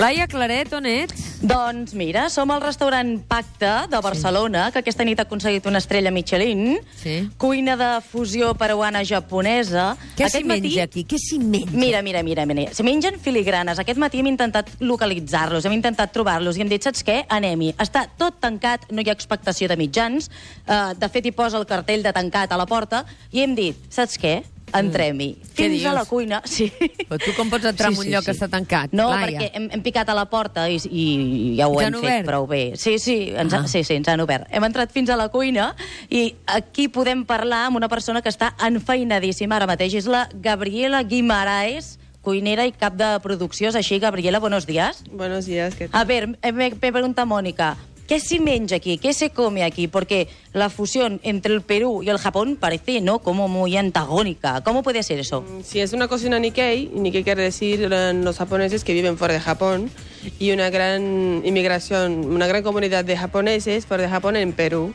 Laia Claret, on ets? Doncs mira, som al restaurant Pacte de Barcelona, que aquesta nit ha aconseguit una estrella Michelin. Sí. Cuina de fusió peruana-japonesa. Què s'hi menja aquí? Què s'hi menja? Mira, mira, mira, mira. Se mengen filigranes. Aquest matí hem intentat localitzar-los, hem intentat trobar-los i hem dit, saps què? Anem-hi. Està tot tancat, no hi ha expectació de mitjans. Uh, de fet, hi posa el cartell de tancat a la porta i hem dit, saps què? Entrem-hi. Mm. Què Fins dius? a la cuina. Sí. Però tu com pots entrar en un lloc que està tancat, No, Laia? perquè hem, hem picat a la porta i, i ja ho Ens hem han fet obert? prou bé. Sí, sí, ens, Ah. sí, sí, ens han obert. Hem entrat fins a la cuina i aquí podem parlar amb una persona que està enfeinadíssima ara mateix. És la Gabriela Guimaraes, cuinera i cap de producció. És així, Gabriela, buenos días. Buenos días, ¿qué A tal? ver, me, me pregunta Mónica, ¿qué se menja aquí? ¿Qué se come aquí? Porque la fusión entre el Perú y el Japón parece, ¿no?, como muy antagónica. ¿Cómo puede ser eso? Si es una cocina Nikkei, Nikkei quiere decir eh, los japoneses que viven fuera de Japón y una gran inmigración, una gran comunidad de japoneses fuera de Japón en Perú.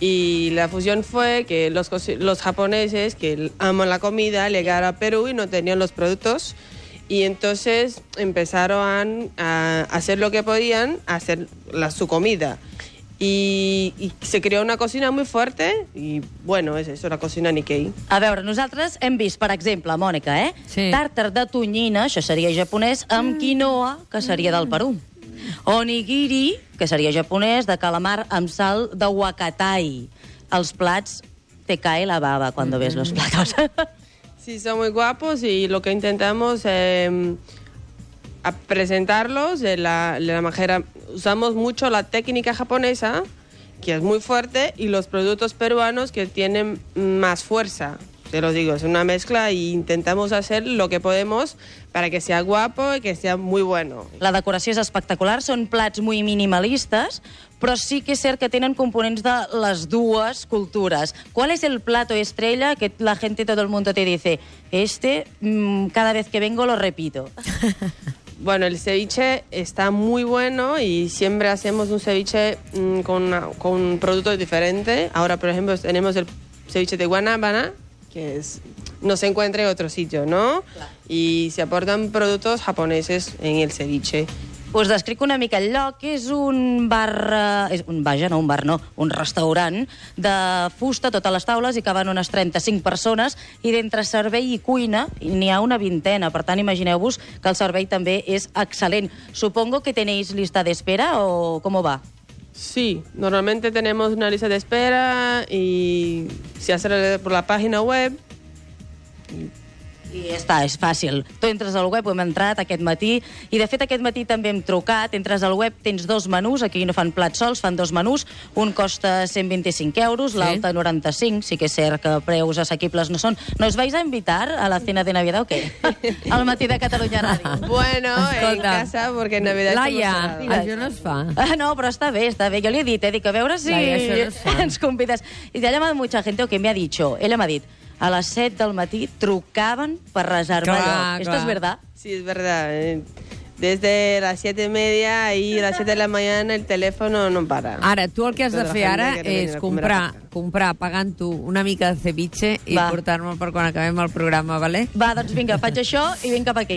Y la fusión fue que los, los japoneses que aman la comida llegaron a Perú y no tenían los productos y entonces empezaron a hacer lo que podían, a hacer la, su comida. Y, y se creó una cocina muy fuerte y bueno, es eso, la cocina Nikkei. A veure, nosaltres hem vist, per exemple, Mònica, eh? Sí. Tàrtar de tonyina, això seria japonès, amb quinoa, que seria del Perú. Onigiri, que seria japonès, de calamar amb sal de wakatai. Els plats te cae la baba cuando ves los platos. Sí, son muy guapos y lo que intentamos eh, presentarlos de la, de la manera... Usamos mucho la técnica japonesa, que es muy fuerte, y los productos peruanos que tienen más fuerza. Te lo digo, es una mezcla y intentamos hacer lo que podemos para que sea guapo y que sea muy bueno. La decoració és espectacular, són plats muy minimalistes, però sí que és cert que tenen components de les dues cultures. ¿Cuál es el plato estrella que la gente, todo el mundo te dice, este, mm, cada vez que vengo lo repito? Bueno, el ceviche está muy bueno y siempre hacemos un ceviche mm, con, una- con un producto diferente. Ahora, por ejemplo, tenemos el ceviche de guanábana, que es, no se encuentra en otro sitio, ¿no? Y se aportan productos japoneses en el ceviche. Us descric una mica el lloc. És un bar... Eh, és un, vaja, no un bar, no. Un restaurant de fusta, totes les taules, i caben unes 35 persones, i d'entre servei i cuina n'hi ha una vintena. Per tant, imagineu-vos que el servei també és excel·lent. Supongo que tenéis lista de espera o com va? Sí, normalmente tenemos una lista de espera y se hace por la página web. I ja està, és fàcil. Tu entres al web, hem entrat aquest matí, i de fet aquest matí també hem trucat, entres al web, tens dos menús, aquí no fan plats sols, fan dos menús, un costa 125 euros, Sí. l'altre 95, sí que és cert que preus assequibles no són. ¿Nos vais a invitar a la cena de Navidad o qué? al matí de Catalunya Ràdio. Bueno, en Escolta, casa, porque en Navidad Laia, això no es fa. Ah, no, però està bé, està bé. Jo li he dit, eh, dic, a veure si Laia, no ens convides. I ha llamat mucha gente, o que me ha dicho, ella m'ha dit, a les 7 del matí trucaven per reservar Clar, lloc. Esto clar. es verdad? Sí, es verdad. Desde las siete y media y las 7 de la mañana el teléfono no para. Ara, tu el que has de Tota la fer gent ara que és a comer a comprar, comprar pagant tu una mica de ceviche i Va. portar-me'l per quan acabem el programa, vale? Va, doncs vinga, faig això i vinc cap aquí.